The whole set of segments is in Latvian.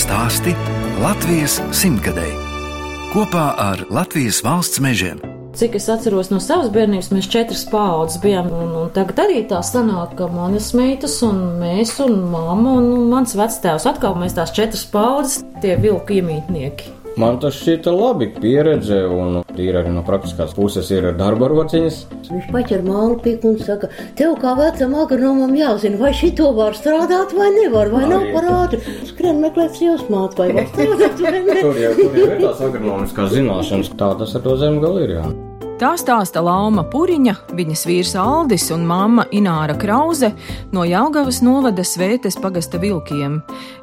stāsti Latvijas simtgadēji kopā ar Latvijas valsts mežiem. Cik es atceros no savas bērnības, mēs četras paudzes bijām. Un, un tagad arī tā sanāk, ka manas meitas, un mēs, un mamma, un mans vectēvs atkal mēs tās četras paudzes, tie vilku iemītnieki. Man tas šķita labi pieredze, un tīri arī no praktiskās puses ir darba rociņas. Viņš paķer mālu piku un saka, tev kā vecam agronomam jāzina, vai šito var strādāt vai nevar, vai nav Arī. par ātri. Skrien meklēt sievas mātu, vai var strādāt vai ne. Tur jau, tur jau ir tās agronomiskās zināšanas, tā tas ar to zemgali ir. Jā. Tā stāsta Lauma Puriņa, viņas vīrs Aldis un mamma Ināra Krause no Jaungavas novada Svētes pagasta vilkiem.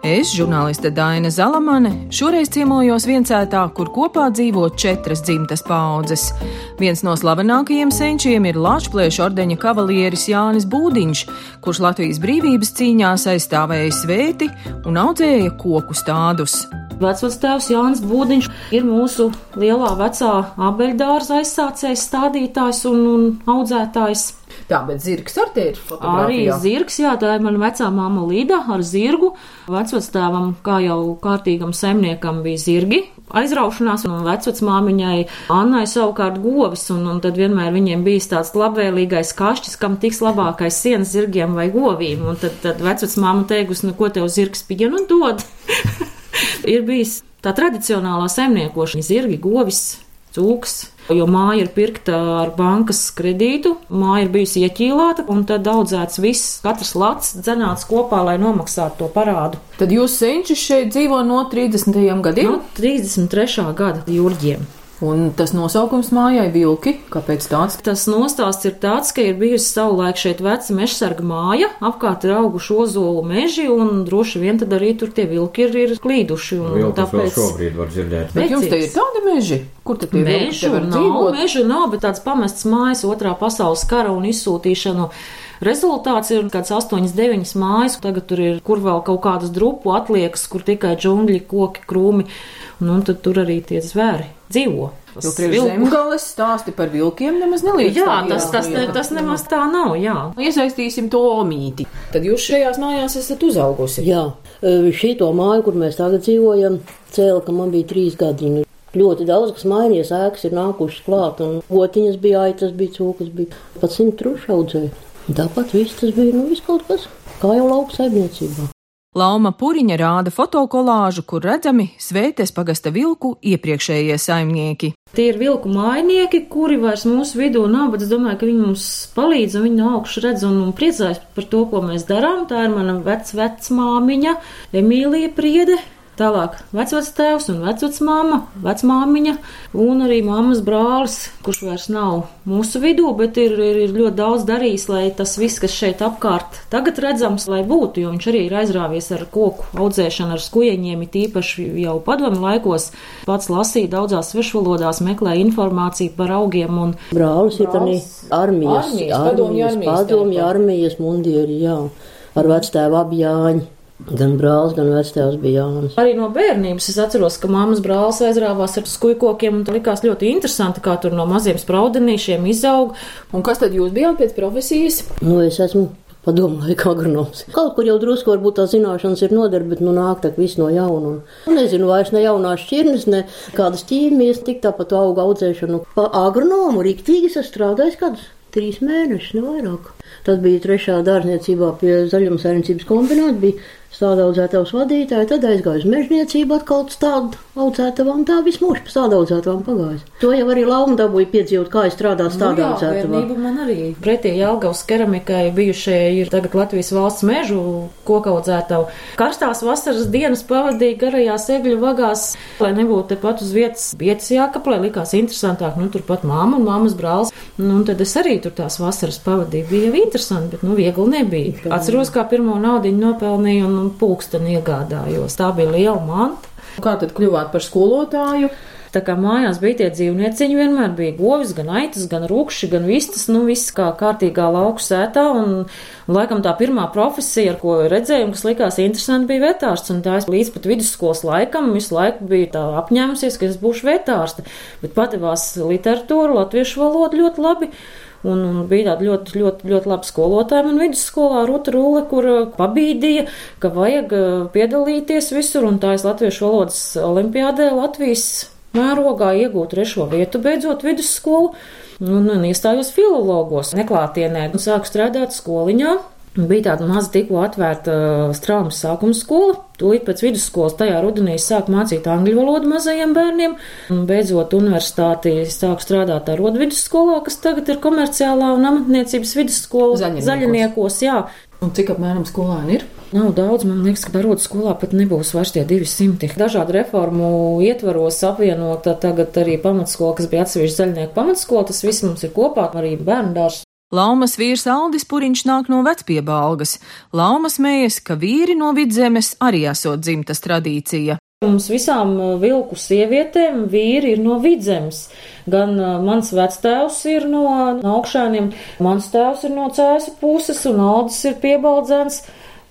Es, žurnāliste Daina Zalamane, šoreiz ciemojos viencētā, kur kopā dzīvo četras dzimtas paudzes. Viens no slavenākajiem senčiem ir Latvijas ordeņa kavalieris Jānis Būdiņš, kurš Latvijas brīvības cīņās aizstāvēja svēti un audzēja koku stādus. Vecvectēvs Jānis Būdiņš ir mūsu lielā vecā abeļdārza aizsācējs, stādītājs un, un audzētājs. Tā, bet zirgs ar te ir Arī zirgs, jā, tā ir mana vecā māma Līda ar zirgu. Vecvectēvam, kā jau kārtīgam saimniekam, bija zirgi. Aizraušanās, un vecvecmāmiņai Annai savukārt govis, un, un tad vienmēr viņiem bija tāds labvēlīgais kašķis, kam tiks labākais sienas zirgiem vai govīm. Un tad, tad vecvecmāma teikusi, nu ko tev zirgs pienu dod? ir bijis tā tradicionālā saimniekošana, zirgi, govis, cūks. Jo māja ir pirkta ar bankas kredītu, māja ir bijusi ieķīlāta, un tad audzēts viss, katrs lats dzenāts kopā, lai nomaksātu to parādu. Tad jūs senčis šeit dzīvo no 30. gadiem? No 33. gada jūrģiem. Un tas nosaukums mājai vilki, kāpēc tāds? Tas nostāsts ir tāds, ka ir bijusi savulaik šeit veca mežsarga māja, apkārt ir auguši ozolu meži, un droši vien tad arī tur tie vilki ir, ir klīduši. un Vilkus vēl šobrīd var dzirdēt. Bet jums te ir tādi meži, kur tad tie te var nav, dzīvot? mežu nav, bet tāds pamests mājas otrā pasaules kara un izsūtīšanu. Rezultāts ir kāds 8, 9 mājas, tagad tur ir kur vēl kaut kādas drupu atliekas, kur tikai džungļi, koki, krūmi, un, un tad tur arī tie zvēri dzīvo. Jo priekš zemgales stāsti par vilkiem nemaz neliekas. Jā, tā tas, tas, ne, tas nemaz tā nav, jā. Iesaistīsim to mīti. Tad jūs šajās mājās esat uzaugusi. Jā, šito māju, kur mēs tagad dzīvojam, cēla, ka man bija trīs gadi. Ļoti daudz, kas mainījies, ēkas ir nākušas klāt, un gotiņas bija aitas, bija cūkas, bija pat simt trušu audzēja. Tāpat viss tas bija, nu, kaut kas, kā jau lauka saimniecībā. Lauma Puriņa rāda fotokolāžu, kur redzami Svētes pagasta vilku iepriekšējie saimnieki. Tie ir vilku mājnieki, kuri vairs mūsu vidū nav, bet es domāju, ka viņi mums palīdz un viņi no augšas redz un, un priecājas par to, ko mēs darām. Tā ir mana vecmāmiņa, Emīlija Priede. Tālāk vecvectēvs un vecvecmāma, vecmāmiņa un arī mammas brālis, kurš vairs nav mūsu vidū, bet ir, ir, ir ļoti daudz darījis, lai tas viss, kas šeit apkārt tagad redzams, lai būtu, jo viņš arī ir aizrāvies ar koku audzēšanu, ar skujeņiem, it īpaši jau padomu laikos. Pats lasīja daudzās svešvalodās, meklēja informāciju par augiem un Brālis ir arī armijas, Armijas, padomju armijas padomju telpā. armijas mundieri, jā, ar vectēvu abi Jāņi. Gan brālis, gan vectēvs bija Jānis. Arī no bērnības es atceros, ka mammas brālis aizrāvās ar un tas likās ļoti interesanti, kā tur no maziem spraudenīšiem izaug. Un kas tad jūs bijāt pēc profesijas? Nu, es esmu padomu laika agronoms. Kaut kur jau drusku varbūt tā zināšanas ir noderba, bet nu nāk tā viss no jauna. Un, nu, nezinu, vairs ne jaunās šķirnes, ne kādas ķīmijas, tik tāpat auga audzēšanu. Pa agronomu rīktīgi es strādāju kādus trīs mēnešus, ne vairāk. Tas bija trešā dārzniecībā pie zaļumsaimniecības kombināta, stāda audzētavas vadītāja, tad aizgāju uz mežniecību atkal stādu audzētavām, tā visu mūžu pa stādu audzētavām pagājis. To jau arī lauma dabūja piedzīvot, kā es strādāju stādu jā, audzētavā. man arī. Pretī Jelgavas keramikai bijušie ir tagad Latvijas valsts mežu kokaudzētavu. Karstās vasaras dienas pavadīja garajās egļu vagās, lai nebūtu tepat uz vietas vietas jākaplē, likās interesantāk, nu turpat māma un māmas brālis. Nu, un tad es arī tur tās vasaras pavadīju. Bija jau interesanti, bet nu viegli nebija. Atceros, kā pirmo naudiņu nopelnīju un, un pulksteni iegādājos. Tā bija liela manta. Kā tad kļuvāt par skolotāju? Tā kā mājās bija tie dzīvnieciņi, vienmēr bija govis, gan aitas, gan rūkši, gan vistas, nu viss kā kārtīgā lauku sētā. Un, laikam tā pirmā profesija, ar ko redzēju, kas likās interesanti, bija vetārsts. Un tā es līdz pat vidusskolas laikam visu laiku biju tā apņēmusies, ka es būšu vetārste. Bet padevās literatūru, latviešu valodu ļoti labi. Un, un bija tāda ļoti, ļoti, ļoti laba skolotāja man vidusskolā, Ruta Rūle, kur uh, pabīdīja, ka vajag uh, piedalīties visur, un tā es latviešu valodas olimpiādē Latvijas mērogā iegūt trešo vietu, beidzot vidusskolu, un, un iestājos filologos neklātienē un sāku strādāt skoliņā. Bija tāda maza tikko atvērta uh, straumas sākuma skola. Tūlīt pēc vidusskolas tajā rudenī sāku mācīt angļu valodu mazajiem bērniem. Beidzot, universitātī sāku strādāt ar rodu vidusskolā, kas tagad ir komerciālā un amatniecības vidusskola Zaļiniekos. zaļiniekos. Jā. Un cik apmēram skolēni ir? Nav daudz, man liekas, ka barodas skolā pat nebūs vairs tie 200. Dažādu reformu ietvaros apvienota tagad arī pamatskola, kas bija atsevišķa zaļnieku pamatskola. Tas viss mums ir kopā, arī bērnu dārs. Laumas vīrs Aldis Puriņš nāk no vecpiebalgas. Laumas mējas, ka vīri no vidzemes arī esot dzimtas tradīcija. Mums visām uh, vilku sievietēm vīri ir no vidzemes. Gan uh, mans vectēvs ir no augšēniem, mans tēvs ir no cēsu puses un Aldis ir piebaldzēns.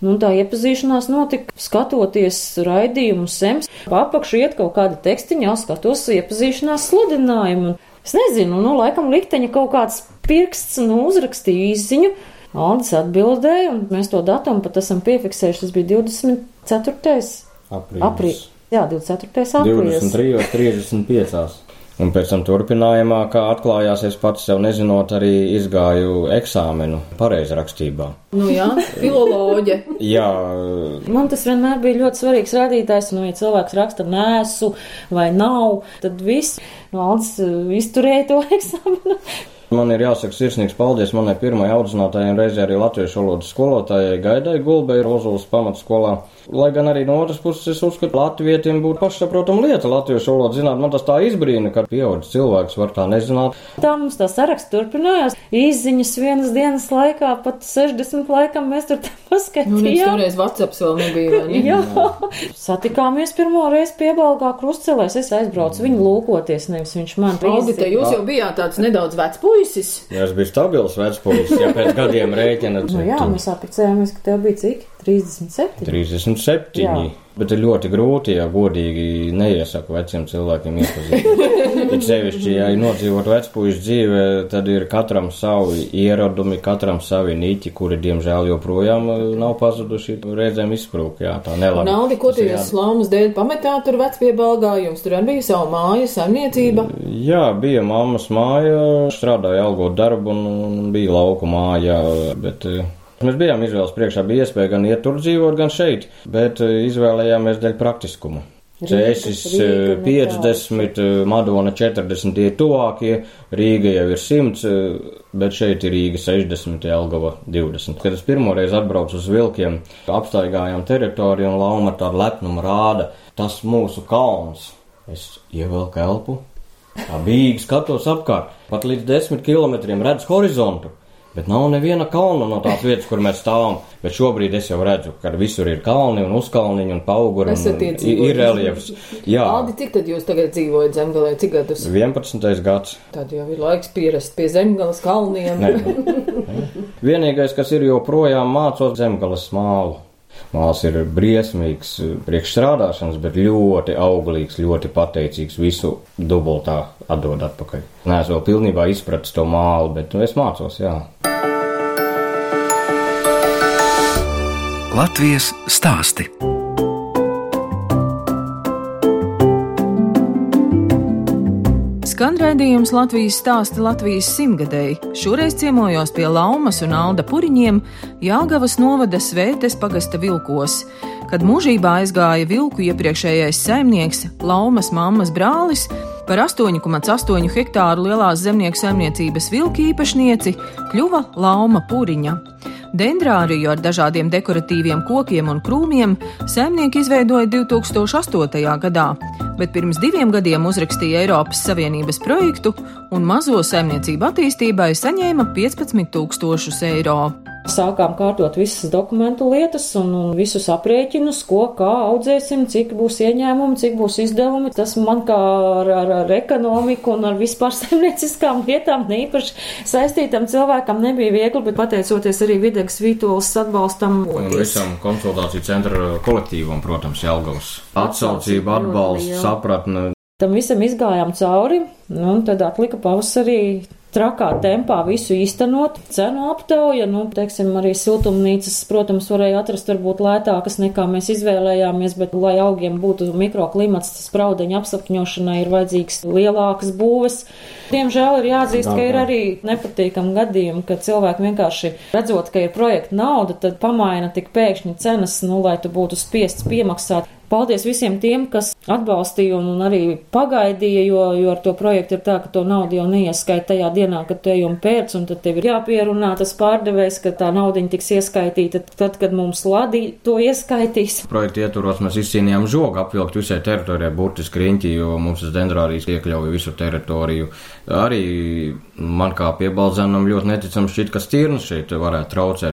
Nu, tā iepazīšanās notika skatoties raidījumu sems. Papakšu iet kaut kāda tekstiņa, skatos iepazīšanās sludinājumu. Es nezinu, nu, laikam likteņa kaut kāds pirksts, nu, uzrakstīja izziņu. Aldis atbildēja, un mēs to datumu pat esam piefiksējuši. Tas bija 24. Aprīlis. aprīlis. Jā, 24. aprīlis. 23, 35. Un pēc tam turpinājumā, kā atklājās, es pats sev nezinot, arī izgāju eksāmenu pareizrakstībā. Nu jā, filoloģe. Jā, Man tas vienmēr bija ļoti svarīgs rādītājs. Nu, ja cilvēks raksta nēsu vai nav, tad viss valsts izturēja to eksāmenu. Man ir jāsaka sirsnīgs paldies manai pirmajai audzinātājai un reizē arī latviešu valodas skolotājai Gaidai Gulbei Rozulas pamatskolā. Lai gan arī no otras puses es uzskatu, ka latvietiem būtu pašsaprotama lieta latviešu valodu zināt. Man tas tā izbrīna, ka pieaudzis cilvēks var tā nezināt. Tā mums tā saraksts turpinājās. Izziņas vienas dienas laikā, pat 60 laikam mēs tur tā Nu, toreiz WhatsApp vēl nebija. ne? Jā, satikāmies pirmo reizi piebalgā krustcelēs. Es aizbraucu viņu lūkoties, nevis viņš man Audite, jūs jau bijāt tāds nedaudz vecpuisis. Ja es biju stabils vecpulis, ja pēc gadiem rēķina, Nu, jā, mēs apicējāmies, ka tev bija cik? 37. 37. Jā. Bet ir ļoti grūti, ja godīgi neiesaku veciem cilvēkiem iepazīties. It sevišķi, ja ir nodzīvot vecpuļu dzīve, tad ir katram savi ieradumi, katram savi niķi, kuri, diemžēl, joprojām eh, nav pazuduši. Reizēm izsprūk, jā, tā nelabi. Naudi, ko ir jūs slāmas dēļ pametāt tur vecpiebalgā, jums tur arī bija sava māja, saimniecība. Jā, bija mammas māja, strādāja algot darbu un, un bija lauku māja, bet eh, mēs bijām izvēles priekšā, bija iespēja gan iet tur dzīvot, gan šeit, bet eh, izvēlējāmies dēļ praktiskuma. Cēsis Rīga, eh, 50, eh, Madona 40 ir tuvākie, Rīga jau ir 100, eh, bet šeit ir Rīga 60, Elgava 20. Kad es pirmoreiz atbraucu uz vilkiem, apstaigājām teritoriju un lauma ar tādu lepnumu rāda, tas mūsu kalns. Es ievelku elpu, bija skatos apkārt, pat līdz desmit kilometriem redz horizontu. Bet nav neviena kalna no tās vietas, kur mēs stāvam. Bet šobrīd es jau redzu, ka visur ir kalni un uzkalniņi un pauguri. un Esat i- iedzīvojuši. Ir reliefs. Jā, Aldi, cik tad jūs tagad dzīvojat zemgalē, cik gadus? 11. gads. Tad jau ir laiks pierast pie zemgales kalniem. Nē. Vienīgais, kas ir joprojām mācot zemgales mālu. Māls ir briesmīgs priekšstrādāšanas, bet ļoti auglīgs, ļoti pateicīgs. Visu dubultā atdod atpakaļ. Nē, es vēl pilnībā izpratu to mālu, bet nu, es mācos, jā. Latvijas stāsti. Skan raidījums Latvijas stāsta Latvijas simtgadēji. Šoreiz ciemojos pie Laumas un Alda Puriņiem Jāgavas novada Svētes pagasta vilkos. Kad mūžībā aizgāja vilku iepriekšējais saimnieks, Laumas mammas brālis, par 8,8 hektāru lielās zemnieku saimniecības vilku īpašnieci kļuva Lauma Puriņa. Dendrāriju ar dažādiem dekoratīviem kokiem un krūmiem saimnieki izveidoja 2008. gadā, bet pirms diviem gadiem uzrakstīja Eiropas Savienības projektu un mazo saimniecību attīstībai saņēma 15 tūkstošus eiro. Sākām kārtot visas dokumentu lietas un, un visus aprēķinus, ko kā audzēsim, cik būs ieņēmumi, cik būs izdevumi. Tas man kā ar, ar, ar ekonomiku un ar vispār saimnieciskām lietām neīpaši saistītam cilvēkam nebija viegli, bet pateicoties arī Videgas Vītolas atbalstam. Un visam konsultāciju centra kolektīvam, protams, Jelgavas atsaucība, atbalsts, sapratne. Tam visam izgājām cauri, nu, un tad atlika pavasarī trakā tempā visu īstenot. Cenu aptauja, nu, teiksim, arī siltumnīcas, protams, varēja atrast varbūt lētākas nekā mēs izvēlējāmies, bet, lai augiem būtu mikroklimats, spraudeņa apsapņošanai ir vajadzīgs lielākas būves. Diemžēl ir jāatzīst, ka ir arī nepatīkami gadījumi, ka cilvēki vienkārši redzot, ka ir projekta nauda, tad pamaina tik pēkšņi cenas, nu, lai tu būtu spiests piemaksāt. Paldies visiem tiem, kas atbalstīja un, un arī pagaidīja, jo, jo ar to projektu ir tā, ka to naudu jau neieskaita tajā dienā, kad tu ej un pērc, un tad tev ir jāpierunā tas pārdevējs, ka tā naudiņa tiks ieskaitīta tad, kad mums ladī to ieskaitīs. Projekta ietvaros mēs izcīnījām žogu apvilkt visai teritorijai, burtiski riņķi, jo mums tas dendrārijas iekļauja visu teritoriju. Arī man kā piebaldzēnam ļoti neticam šķiet, ka stirnas šeit varētu traucēt.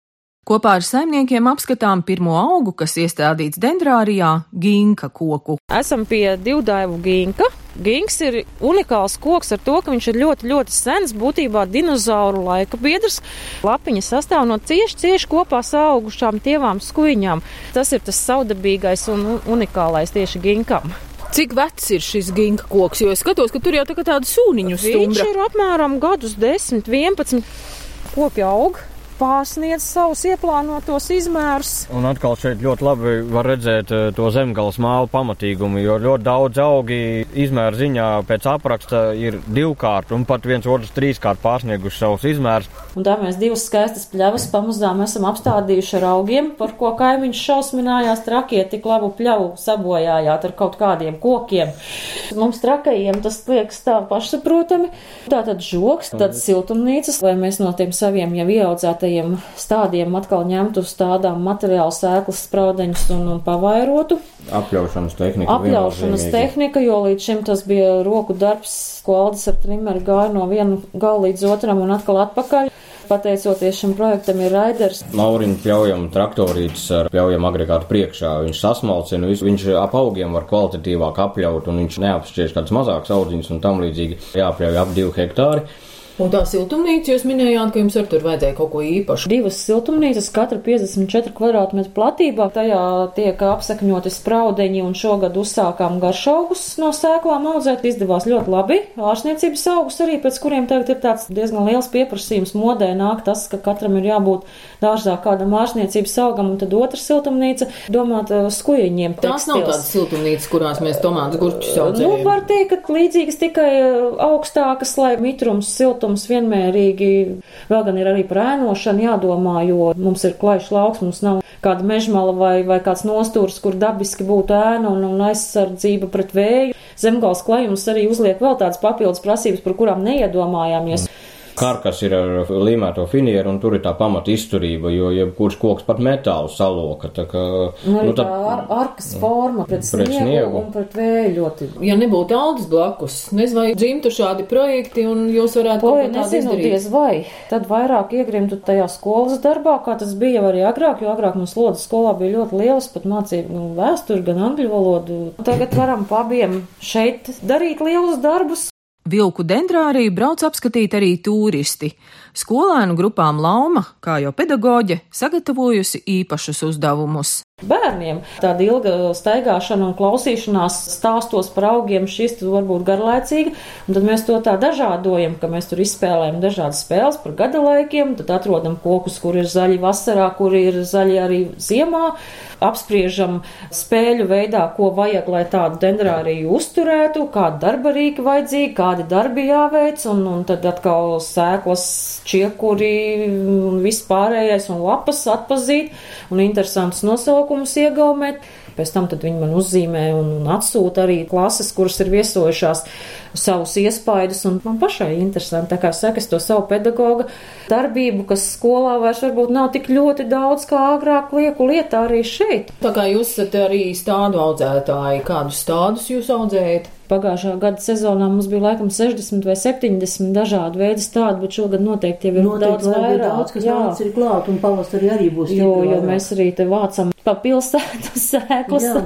Kopā ar saimniekiem apskatām pirmo augu, kas iestādīts dendrārijā - ginka koku. Esam pie divdaivu ginka. Gings ir unikāls koks ar to, ka viņš ir ļoti, ļoti sens, būtībā dinozauru laika biedrs. Lapiņa sastāv no cieši, cieši kopā augušām tievām skuiņām. Tas ir tas saudabīgais un unikālais tieši ginkam. Cik vecs ir šis ginka koks? Jo es skatos, ka tur jau tā kā tāda sūniņu stumbra. Viņš ir apmēram gadus 10, 11 koki aug pārsniedz savus ieplānotos izmērus. Un atkal šeit ļoti labi var redzēt eh, to zemgāles mālu pamatīgumu, jo ļoti daudz augi izmēra ziņā pēc apraksta ir divkārt un pat viens otrs trīskārt pārsnieguši savus izmērus. Un tā mēs divas skaistas pļavas pamazām esam apstādījuši ar augiem, par ko kaimiņš šausminājās trakie tik labu pļavu sabojājāt ar kaut kādiem kokiem. Mums trakajiem tas liekas tā pašsaprotami. Tā tad žoks, tad siltumnīcas, lai mēs no tiem saviem jau ieaudzētajiem augstajiem stādiem atkal ņemtu uz tādām materiālu sēklas spraudeņus un, un pavairotu. Apļaušanas tehnika. Apļaušanas tehnika, jo līdz šim tas bija roku darbs, ko Aldis ar trimeri gāja no viena gala līdz otram un atkal atpakaļ pateicoties šim projektam, ir raiders. Mauriņu pļaujam traktorītis ar pļaujam agregātu priekšā. Viņš sasmalcina, viņš ap augiem var kvalitatīvāk apļaut un viņš neapšķiež kāds mazāks audziņus un tam līdzīgi jāpļauj ap divu hektāru. Un tā siltumnīca, jūs minējāt, ka jums ar tur vajadzēja kaut ko īpašu. Divas siltumnīcas, katra 54 kvadrātmetru platībā. Tajā tiek apsakņoti spraudeņi, un šogad uzsākām garšaugus no sēklām audzēt. Izdevās ļoti labi. Ārsniecības augus arī, pēc kuriem tagad ir tāds diezgan liels pieprasījums modē nāk tas, ka katram ir jābūt dārzā kādam ārsniecības augam, un tad otra siltumnīca domāt skujiņiem. Tās nav tādas siltumnīcas, kurās mēs tomātus gurķus audzējam. Nu, var teikt, ka līdzīgas tikai augstākas, lai mitrums siltums siltums vienmērīgi. Vēl gan ir arī par ēnošanu jādomā, jo mums ir klajš lauks, mums nav kāda mežmala vai, vai kāds nostūrs, kur dabiski būtu ēna un, un aizsardzība pret vēju. Zemgals klajums arī uzliek vēl tādas papildus prasības, par kurām neiedomājāmies. Mm karkas ir ar līmēto finieru, un tur ir tā pamata izturība, jo jebkurš koks pat metālu saloka. Tā kā, nu, nu, tā ar, arkas forma pret, pret sniegu, sniegu un pret vēju ļoti. Ja nebūtu Aldis blakus, nezinu, vai dzimtu šādi projekti, un jūs varētu to nezinoties, vai tad vairāk iegrimtu tajā skolas darbā, kā tas bija arī agrāk, jo agrāk mums slodas skolā bija ļoti lielas, pat mācīja nu, vēsturi, gan angļu valodu. Tagad varam pabiem šeit darīt lielus darbus, Vilku dendrāriju brauc apskatīt arī turisti. Skolēnu grupām Lauma, kā jau pedagoģe, sagatavojusi īpašus uzdevumus. Bērniem tāda ilga staigāšana un klausīšanās stāstos par augiem, šis var būt garlaicīga, un tad mēs to tā dažādojam, ka mēs tur izspēlējam dažādas spēles par gada laikiem, tad atrodam kokus, kur ir zaļi vasarā, kur ir zaļi arī ziemā, apspriežam spēļu veidā, ko vajag, lai tādu dendrāriju uzturētu, kāda darba rīka vajadzīga, kādi darbi jāveic, un, un tad atkal sēklas čiekuri un viss pārējais un lapas atpazīt un interesants nosaukums iegaumēt. Pēc tam viņi man uzzīmē un, un atsūta arī klases, kuras ir viesojušās savus iespaidus. Man pašai interesanti, tā kā saka, es to savu pedagoga darbību, kas skolā vairs varbūt nav tik ļoti daudz kā agrāk lieku lietā arī šeit. Tā kā jūs esat arī stādu audzētāji, kādus stādus jūs audzējat? Pagājušā gada sezonā mums bija laikam 60 vai 70 dažādu veidu stādi, bet šogad noteikti jau ir Noteikti daudz vairāk. Daudz, kas nāc ir klāt, un pavasarī arī būs. Jo, jo mēs arī te vācam pa pilsētu sēklas Jā.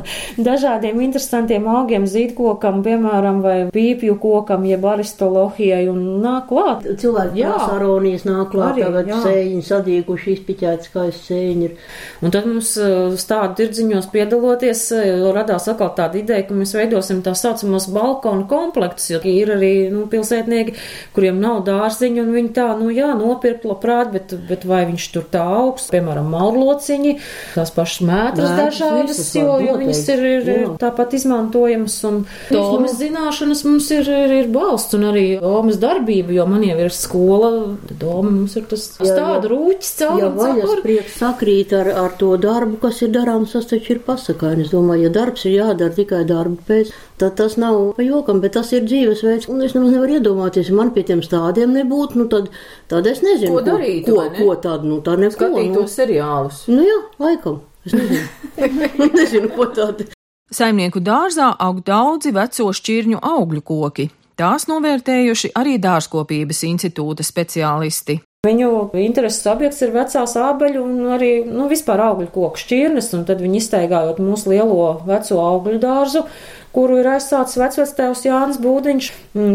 dažādiem interesantiem augiem, zīdkokam, piemēram, vai pīpju kokam, jeb aristolohijai, un nāk klāt. Cilvēki Jā. jā, aronijas nāk klāt, Arī, tagad jā. sēņi sadīguši, izpiķēti skaisti sēņi ir. Un tad mums uh, stādu tirdziņos piedaloties, uh, radās atkal tāda ideja, ka mēs veidosim tā saucamos balkonu komplektus, jo ir arī, nu, pilsētnieki, kuriem nav dārziņu, un viņi tā, nu, jā, nopirkt labprāt, bet, bet vai viņš tur tā augsts, piemēram, maurlociņi, tās pašas mētras dažādas, jo, jo viņas ir, ir, Jā. tāpat izmantojamas, un domas zināšanas mums ir, ir, ir balsts, un arī domas darbība, jo man jau ir skola, doma mums ir tas stādu rūķis caur vaļas prieks sakrīt ar, ar to darbu, kas ir darāms, tas taču ir pasakaini. Es domāju, ja darbs ir jādara tikai darba pēc, tad tas nav pa jokam, bet tas ir dzīvesveids. Un es nemaz nevaru iedomāties, ja man pie tiem stādiem nebūtu, nu tad, tad es nezinu, Ko darītu, ko, vai ne? ko tad, nu tā neko. Skatītos seriālus. Nu, nu jā, laikam. Es nezinu, nezinu ko tādu. Saimnieku dārzā aug daudzi veco šķirņu augļu koki. Tās novērtējuši arī dārzkopības institūta speciālisti. Viņu intereses objekts ir vecās ābeļu un arī nu, vispār augļu koku šķirnes, un tad viņi iztaigājot mūsu lielo veco augļu dārzu, kuru ir aizsācis vecvectēvs Jānis Būdiņš,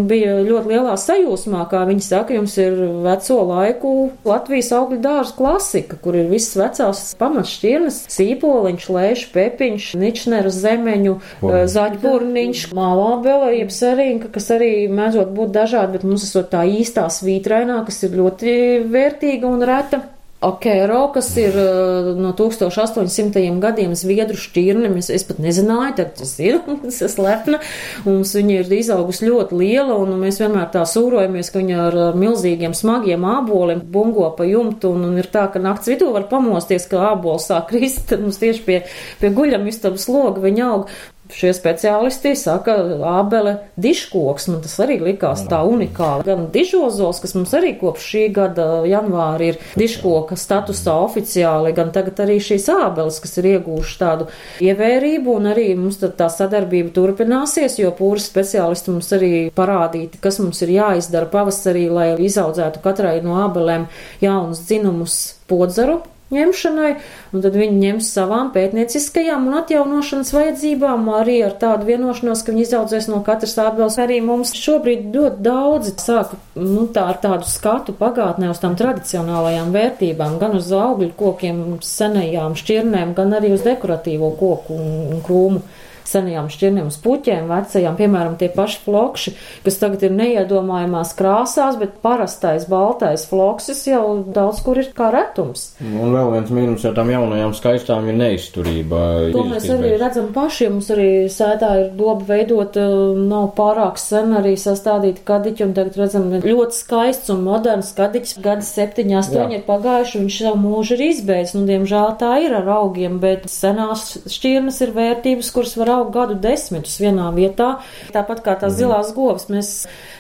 bija ļoti lielā sajūsmā, kā viņi saka, jums ir veco laiku Latvijas augļu dārza klasika, kur ir visas vecās pamatšķirnes, sīpoliņš, lēš, pepiņš, ničneru zemeņu, eh, zaļburniņš, mālābela, jeb serīnka, kas arī mēdzot būt dažādi, bet mums esot tā īstā svītrainā, kas ir ļoti vērtīga un reta. Okero, kas ir uh, no 1800 gadiem zviedru šķirne, es, es pat nezināju, tad tas ir, tas ir slepna, mums viņa ir izaugusi ļoti liela, un mēs vienmēr tā sūrojamies, ka viņa ar, ar milzīgiem smagiem āboliem bungo pa jumtu, un, un ir tā, ka nakts vidū var pamosties, ka ābols sāk krist, tad mums tieši pie, pie guļamistabas loga viņa aug. Šie speciālisti saka, ābele diškoks, man tas arī likās tā unikāli. Gan dižozols, kas mums arī kopš šī gada janvāra ir diškoka statusā oficiāli, gan tagad arī šīs ābeles, kas ir iegūšas tādu ievērību, un arī mums tad tā sadarbība turpināsies, jo pūras speciālisti mums arī parādīti, kas mums ir jāizdara pavasarī, lai izaudzētu katrai no ābelēm jaunus dzinumus podzaru ņemšanai, un tad viņi ņems savām pētnieciskajām un atjaunošanas vajadzībām, arī ar tādu vienošanos, ka viņi izaudzēs no katras ābeles. Arī mums šobrīd ļoti daudzi sāk, nu, tā ar tādu skatu pagātnē uz tām tradicionālajām vērtībām, gan uz augļu kokiem, senajām šķirnēm, gan arī uz dekoratīvo koku un krūmu senajām šķirnēm, uz puķiem, vecajām, piemēram, tie paši flokši, kas tagad ir neiedomājamās krāsās, bet parastais baltais floksis jau daudz kur ir kā retums. Un vēl viens mīnus ar tām jaunajām skaistām ir neizturība. To mēs arī izturība. redzam paši. Mums arī sētā ir doba veidot, eh, nav pārāk sen arī sastādīti kadiķi, un tagad redzam ļoti skaists un moderns kadiķis. Gadi septiņi, astoņi ir pagājuši, viņš savu mūžu ir izbeidzis. Nu, diemžēl tā ir ar augiem, bet senās šķirnes ir vērtības, kuras var augt gadu desmitus vienā vietā. Tāpat kā tās zilās govs, mēs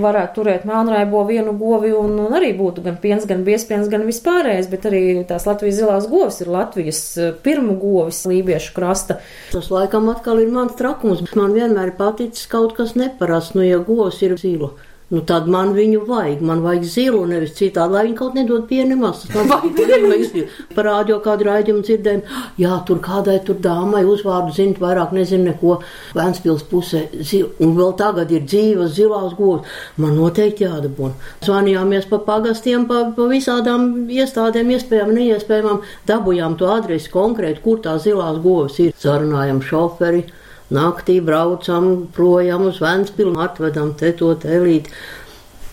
varētu turēt melnraibo vienu govi, un, un arī būtu gan piens, gan biespiens, gan vispārējais, bet arī tās Latvijas zilās govs ir Latvijas eh, pirmu govis lībiešu krasta. Tas laikam atkal ir mans trakums. Man vienmēr ir paticis kaut kas neparasts, nu, ja govs ir zila. Nu, tad man viņu vajag. Man vajag zilu, nevis citādi, lai viņi kaut nedod zilu. Parādi jau kādu raidījumu dzirdējumu. Jā, tur kādai tur dāmai uzvārdu zinu, vairāk nezinu neko. Vēnspils pusē zila. Un vēl tagad ir dzīvas zilās govs. Man noteikti jādabūna. Zvanījāmies pa pagastiem, pa, pa visādām iestādēm, iespējām, neiespējamām. Dabujām to adresi konkrēti, kur tā zilās govs ir. Sarunājam šoferi. Naktī braucam projām uz Vēnspilsnu, atvedam te to telīti.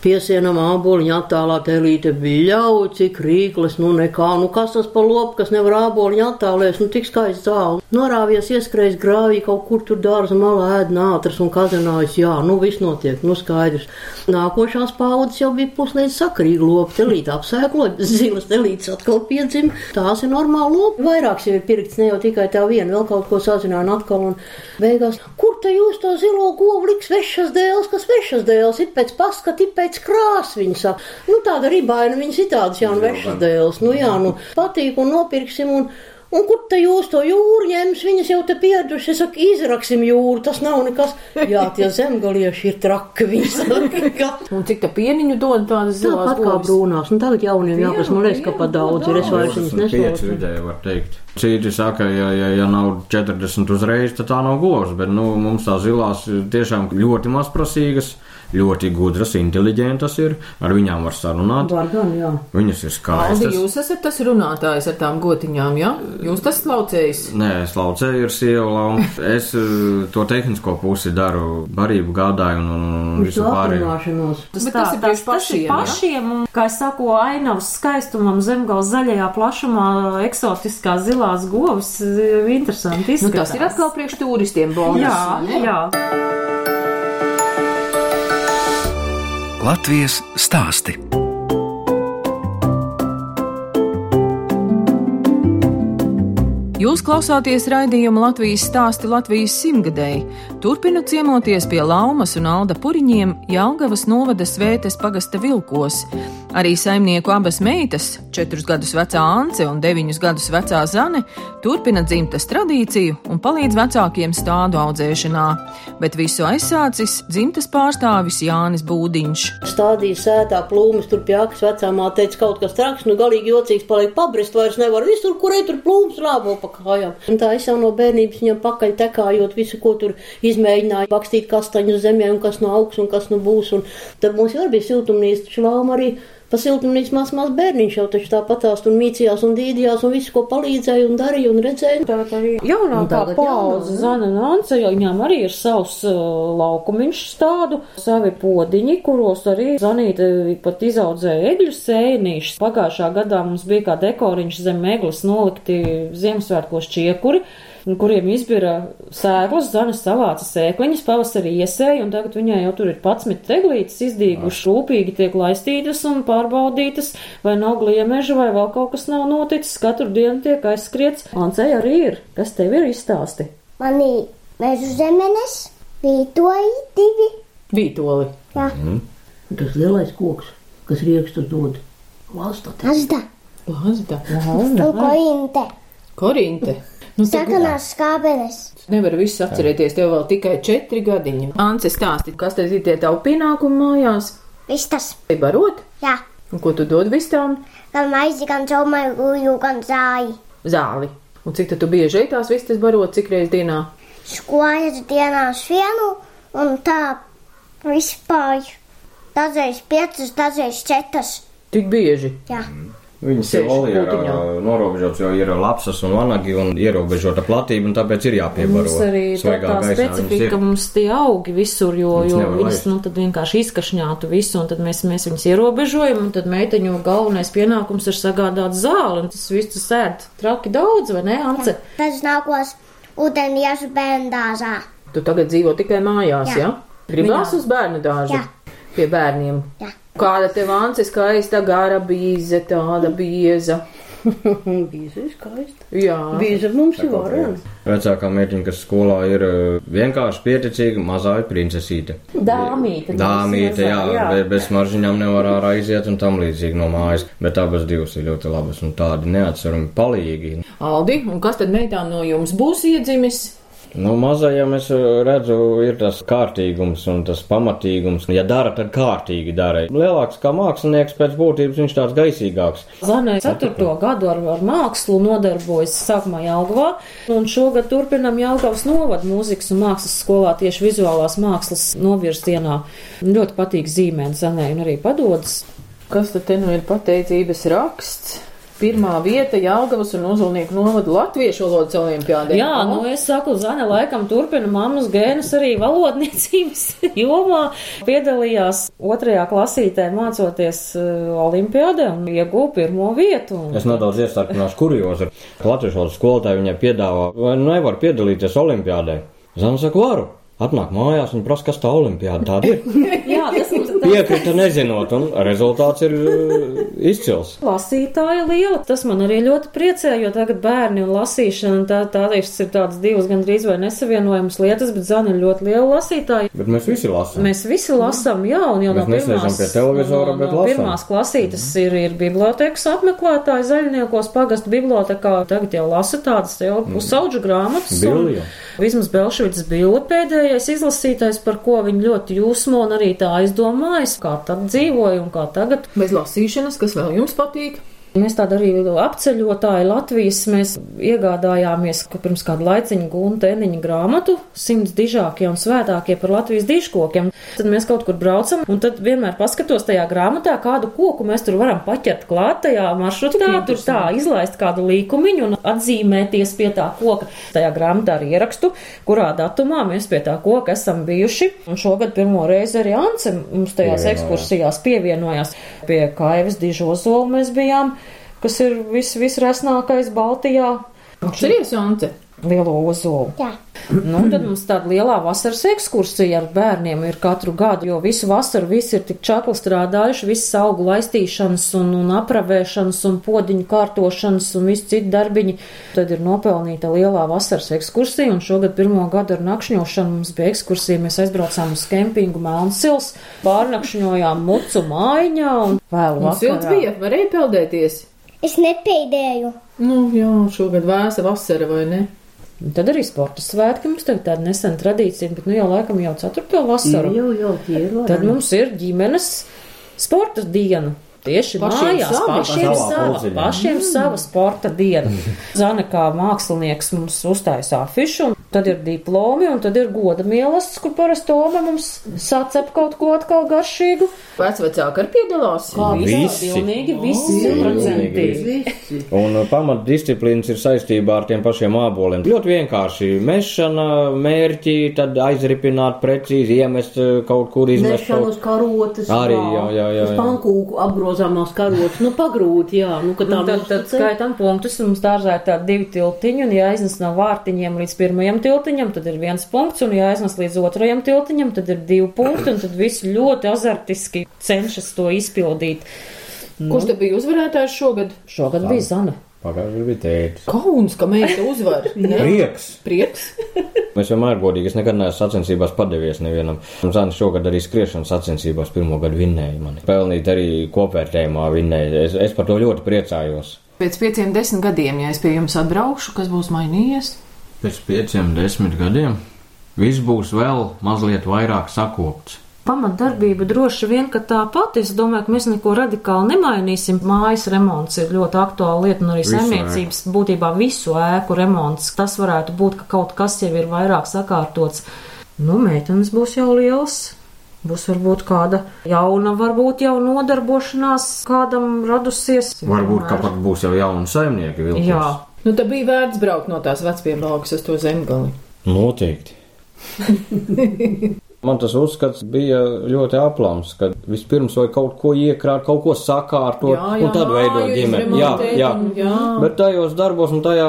Piesienam āboliņu attālā telīte bija ļauj, cik rīklis, nu nekā, nu kas tas pa lopu, kas nevar āboliņu attālēs, nu tik skaists zāle. Norāvies ieskrējis grāvī kaut kur tur dārza malā ēd nātras un kazenājas, jā, nu viss notiek, nu skaidrs. Nākošās paudzes jau bija puslīdz sakarīgi lopi, telīte apsēklot, zilas telītes atkal piedzim, tās ir normāli lopi. Vairāks jau ir pirkts, ne jau tikai tā viena, vēl kaut ko sazināja atkal un beigās, kur te jūs to zilo govu liks vešas dēls, kas vešas dēls ir pēc paskati, pēc krās, viņi saka. Nu tāda ribaina, viņas ir tādas jau vešas dēls, nu jā, nu patīk un nopirksim un. Un kur te jūs to jūru ņems? Viņas jau te pieraduši. Es saku, izraksim jūru, tas nav nekas. Jā, tie zemgalieši ir traki. Un cik tā pieniņu dod tādas zilās tāpat kā brūnās. Un tagad jauniem jāpras, man liekas, ka pa daudz ir. Es vairs viņas neslaucu. vidēji var teikt. Citi saka, ja, ja, ja nav 40 uzreiz, tad tā nav govs, bet nu, mums tā zilās ir tiešām ļoti mazprasīgas, ļoti gudras, inteliģentas ir, ar viņām var sarunāt. Var gan, jā. Viņas ir Aldi, skaistas. jūs esat tas runātājs ar tām gotiņām, jā? Ja? Jūs tas laucējs. Nē, es laucēju ar sievu laumu. Es eh, to tehnisko pusi daru, barību gādāju un, un, un visu pārējo. aprunāšanos. Bet tas ir priekš tas ir pašiem, pašiem, un, kā es saku, ainavas skaistumam, zemgals zaļajā plašumā, eksotiskās zilās govis, eh, interesanti Nu, izskatās. tas ir atkal priekš turistiem bonus. Jā, ne? jā. Latvijas stāsti. Jūs klausāties raidījuma Latvijas stāsti Latvijas simtgadēji. Turpinu ciemoties pie Laumas un Alda Puriņiem Jelgavas novada svētes pagasta vilkos. Arī saimnieku abas meitas, četrus gadus vecā Ance un deviņus gadus vecā Zane, turpina dzimtas tradīciju un palīdz vecākiem stādu audzēšanā, bet visu aizsācis dzimtas pārstāvis Jānis Būdiņš. Stādīja sētā plūmes, tur pie akas vecāmā teica kaut kas traks, nu galīgi jocīgs paliek pabrist, vairs nevar visur, kur ej tur plūmes lābo pa kājām. Un tā es jau no bērnības viņam pakaļ tekājot visu, ko tur izmēģināju, bakstīt kastaņu zemē un kas no augs un kas no būs. Un tad mums jau bija siltumnīca, lauma arī. Pa siltumnīcas maz, maz bērniņš jau taču tāpatās un mīcījās un dīdījās un visu, ko palīdzēja un darīja un redzēja. Tātad arī Un jaunākā paudze, Zana Nance, jo viņām arī ir savs uh, laukumiņš stādu, savi podiņi, kuros arī Zanīte pat izaudzēja egļu sēnīšus. Pagājušā gadā mums bija kā dekoriņš zem eglis nolikti Ziemassvētkos čiekuri kuriem izbira sēklas, zanes savāca sēkliņas, pavasarī iesēja, un tagad viņai jau tur ir 11 teglītes izdīgušas, rūpīgi tiek laistītas un pārbaudītas, vai nav gliemeža, vai vēl kaut kas nav noticis, katru dienu tiek aizskriets. Ancei arī ir, kas tev ir izstāsti? Man ir meža zemenes, vītoji divi. Vītoli. Jā, Tas lielais koks, kas riekstus dod. Valsts tā. mazda. Lazda. Un kointe. Korinte. Nu, tad Sakanās skābenes. Nevar visu atcerēties, tev vēl tikai četri gadiņi. Ance stāsti, kas te ir tie tavu pienākumi mājās? Viss tas. Vai barot? Jā, Un ko tu dod vistām? gan maizi, gan caumai guļu, gan zāji. Zāli. Un cik tad tu bieži ej tās vistas barot, cik reiz dienā? Skojas dienās vienu un tā vispār. Dažreiz piecas, dažreiz četras. Tik bieži. Jā, Viņas ir ā, norobežotas, jo ir lapsas un vanagi un ierobežota platība, un tāpēc ir jāpiebaro. Mums arī tā, Svaigā tā viņas specifika, mums tie augi visur, jo, Viņas jo viņas, laist. nu, tad vienkārši izkašņātu visu, un tad mēs, mēs viņus ierobežojam, un tad meiteņu galvenais pienākums ir sagādāt zāli, un tas viss sēd traki daudz, vai ne, Ance? tas nākos ūdeniešu bērnu dārzā. Tu tagad dzīvo tikai mājās, jā? Ja? Gribās uz bērnu dārzu? Jā. Pie bērniem. Jā. Kāda tev Ance skaista gara bīze, tāda bieza. Bija skaisti. Jā. Bija mums ir varena. Vecākā meitiņa, kas skolā ir ā, vienkārši pieticīga, mazā princesīte. Dāmīte. Dāmīte, jā, jā. Bez, bez maržiņām nevar ārā iziet un tam līdzīgi no mājas, bet abas divas ir ļoti labas un tādi neatcerami palīgi. Aldi, un kas tad meitām no jums būs iedzimis? Nu, mazajam es ā, redzu, ir tas kārtīgums un tas pamatīgums. Ja dara, tad kārtīgi dara. Lielāks kā mākslinieks pēc būtības, viņš tāds gaisīgāks. Zanē 4. gadu ar, ar mākslu nodarbojas sākumā Jelgavā, un šogad turpinam Jelgavas novadu mūzikas un mākslas skolā tieši vizuālās mākslas novirzienā. Ļoti patīk zīmēt Zanē un arī padodas. Kas tad te nu ir pateicības raksts? Pirmā vieta Jālgavas un Uzulnieku novada latviešu valodas olimpiādē. Jā, nu es saku, Zane laikam turpina mammas gēnus arī valodniecības jomā. Piedalījās otrajā klasītē mācoties uh, olimpiādē un ieguva pirmo vietu. Un... Es nedaudz iestarpināšu kuriozu. Latvijas valodas skolotāji viņai piedāvā, vai nu nevar piedalīties olimpiādē. Zana saka, varu. Atnāk mājās un prasa, kas tā olimpiāda tāda ir. Jā, tas Piekrita nezinot, un rezultāts ir uh, izcils. Lasītāja liela. Tas man arī ļoti priecē, jo tagad bērni un lasīšana tā, tā ir tādas divas gandrīz vai nesavienojamas lietas, bet Zana ir ļoti liela lasītāja. Bet mēs visi lasām. Mēs visi lasām, jā, un jau Mēs no pirmās, pie televizora, no, bet no pirmās klasītes ir, ir bibliotekas apmeklētāji zaļniekos pagastu bibliotekā. Tagad jau lasa tādas jau pusauģu grāmatas. un Billi jau. Vismaz Belšvicas bija pēdējais izlasītais, par ko viņi ļoti jūsmo un arī tā aizdomājas, kā tad dzīvoja un kā tagad. Bez lasīšanas, kas vēl jums patīk? Mēs tādu arī apceļotāji Latvijas mēs iegādājāmies, pirms kāda laiciņa gunta eniņa grāmatu simts dižākie un svētākie par Latvijas dižkokiem. Tad mēs kaut kur braucam un tad vienmēr paskatos tajā grāmatā, kādu koku mēs tur varam paķert klāt tajā maršrutā, tur tā izlaist kādu līkumiņu un atzīmēties pie tā koka. Tajā grāmatā arī ierakstu, kurā datumā mēs pie tā koka esam bijuši. Un šogad pirmo reizi arī Ance mums tajās Pievienojās. ekskursijās pievienojās. Pie Kaivas dižozola mēs bijām kas ir vis, visresnākais Baltijā. Atceries, Ante? Lielo ozolu. Jā. Nu, tad mums tāda lielā vasaras ekskursija ar bērniem ir katru gadu, jo visu vasaru visi ir tik čakli strādājuši, visas augu laistīšanas un, un apravēšanas un podiņu kārtošanas un visi citi darbiņi. Tad ir nopelnīta lielā vasaras ekskursija, un šogad pirmo gadu ar nakšņošanu mums bija ekskursija. Mēs aizbraucām uz kempingu Melnsils, pārnakšņojām mucu mājiņā un vēlu Un silts vakarā. bija, varēja peldēties. Es nepeidēju. Nu, jā, šogad vēsa vasara, vai ne? Un tad arī sporta svētki mums tagad tāda nesena tradīcija, bet nu jau laikam jau ceturto vasaru. Jau, jau, tie ir. Tad mums ir ģimenes sporta diena. Tieši Pašiem mājās, sava? pašiem Savā sava, pašiem sava sporta diena. Zana kā mākslinieks mums uztaisa afišu, un tad ir diplomi, un tad ir goda mīlestības, kur parasti Toma mums sacep kaut ko atkal garšīgu. Vecvecāki arī piedalās. Visi. Pilnīgi visi simtprocentīgi. Visi. Un uh, pamatdisciplīnas ir saistībā ar tiem pašiem āboliem. Ļoti vienkārši mešana, mērķi, tad aizripināt precīzi, iemest uh, kaut kur, izmest Nešana kaut uz karotes. Arī, jā, jā, jā, Uz jā. pankūku apgrozāmās karotes. Nu, pagrūti, jā. Nu, ka tā Nu, tad, tad skaitam punktus, un mums ir tādi divi tiltiņi, un jāiznes no vārtiņiem līdz pirmajam tiltiņam, tad ir viens punkts, un jāiznes līdz otrajam tiltiņam, tad ir divi punkti, un tad visi ļoti azartiski cenšas to izpildīt. Kurš te bija uzvarētājs šogad? Šogad bija Zana. Pagājušajā bija tētis. Kauns, ka meita uzvar. Ne? Prieks! Prieks. Mēs vienmēr godīgi, es nekad neesmu sacensībās padevies nevienam. Zānis šogad arī skriešanas sacensībās pirmo gadu vinnēja mani. Pelnīt arī kopvērtējumā vinnēja. Es, es par to ļoti priecājos. Pēc pieciem desmit gadiem, ja es pie jums atbraukšu, kas būs mainījies? Pēc pieciem, desmit gadiem viss būs vēl mazliet vairāk sakopts. Pamatdarbība droši vien, ka tā pati. Es domāju, ka mēs neko radikāli nemainīsim. Mājas remonts ir ļoti aktuāla lieta, un arī saimniecības būtībā visu ēku remonts. Tas varētu būt, ka kaut kas jau ir vairāk sakārtots. Nu, meitenes būs jau liels. Būs varbūt kāda jauna, varbūt jau nodarbošanās kādam radusies. Varbūt, ka pat būs jau jauni saimnieki vilkos. Jā, Nu, tad bija vērts braukt no tās vecpiebalgas uz to zemgali. Noteikti. Man tas uzskats bija ļoti aplams, ka vispirms vajag kaut ko iekrāt, kaut ko sakārtot, un tad veidot ģimeni. Jā, jā. jā. Bet tajos darbos un tajā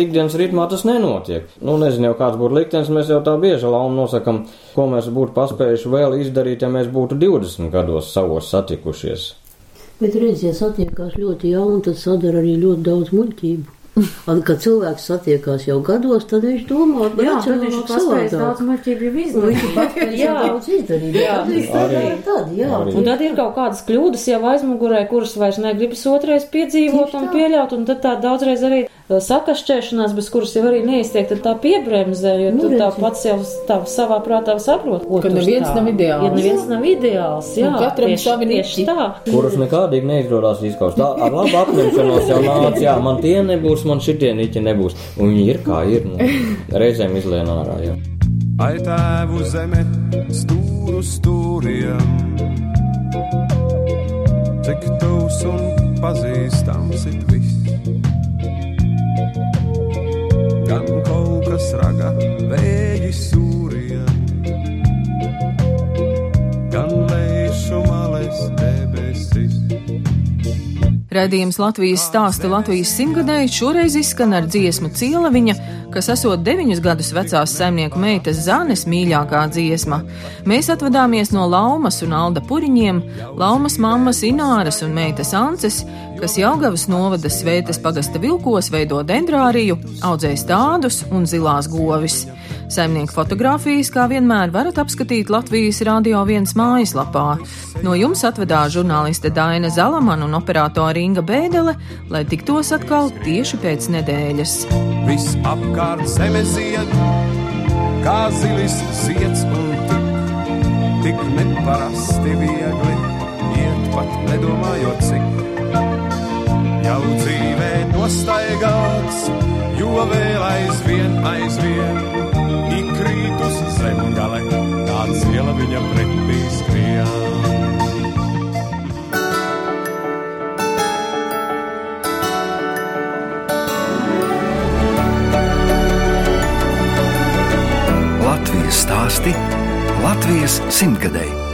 ikdienas ritmā tas nenotiek. Nu, nezinu, jau kāds būtu liktenis, mēs jau tā bieži laumu nosakam, ko mēs būtu paspējuši vēl izdarīt, ja mēs būtu 20 gados savos satikušies. Bet reizē satiekās ļoti jauni, tad sadara arī ļoti daudz muļķību. Un, kad cilvēks satiekās jau gados, tad viņš domā, ka jā tad viņš paspējas daudz muļķību izdarīt. Jā. daudz izdarīt. Jā. Arī. ir tad, jā. Arī. Un tad ir kaut kādas kļūdas jau aizmugurē, kuras vairs negribas otrais piedzīvot Tieši un tā. pieļaut, un tad tā daudzreiz arī uh, sakašķēšanās, bez kuras jau arī neiztiek, tad tā piebremzē, jo Nu, tu tā pats jau tā savā prātā saprot, ko Ka neviens tā- nav ideāls. Ja neviens nav ideāls, jā, Un katram tieši, savi tieši tā. Kurus nekādīgi neizdodas izskaust. Tā ar labu apņemšanos jau nāca, jā, man tie nebūs, man šitie niķi nebūs. Un viņi ir kā ir, nu, reizēm izlien ārā, jā. Ai tēvu zeme, stūru stūriem, cik tūs un pazīstams ir viss. Gan kaut kas raga vēji sūriem, gan lēšu malēs debesis. Radījums Latvijas stāsta Latvijas simtgadēji šoreiz izskan ar dziesmu Cielaviņa kas esot deviņus gadus vecās saimnieku meitas Zanes mīļākā dziesma. Mēs atvadāmies no Laumas un Alda Puriņiem, Laumas mammas Ināras un meitas Ances, kas Jaugavas novada Svētas pagasta vilkos veido dendrāriju, audzēja stādus un zilās govis. Saimnieku fotografijas, kā vienmēr, varat apskatīt Latvijas Rādio 1 mājaslapā. No jums atvedās žurnāliste Daina Zalamana un operātore Inga Bēdele, lai tiktos atkal tieši pēc nedēļas. Viss apkārt zeme zied, kā zilis zieds un tik, tik neparasti viegli iet pat nedomājot cik. Nostaigāts, jo vēl aizvien, aizvien krīt uz zemgale, tāds iela viņa pretī skrien. Latvijas stāsti Latvijas simtgadēji.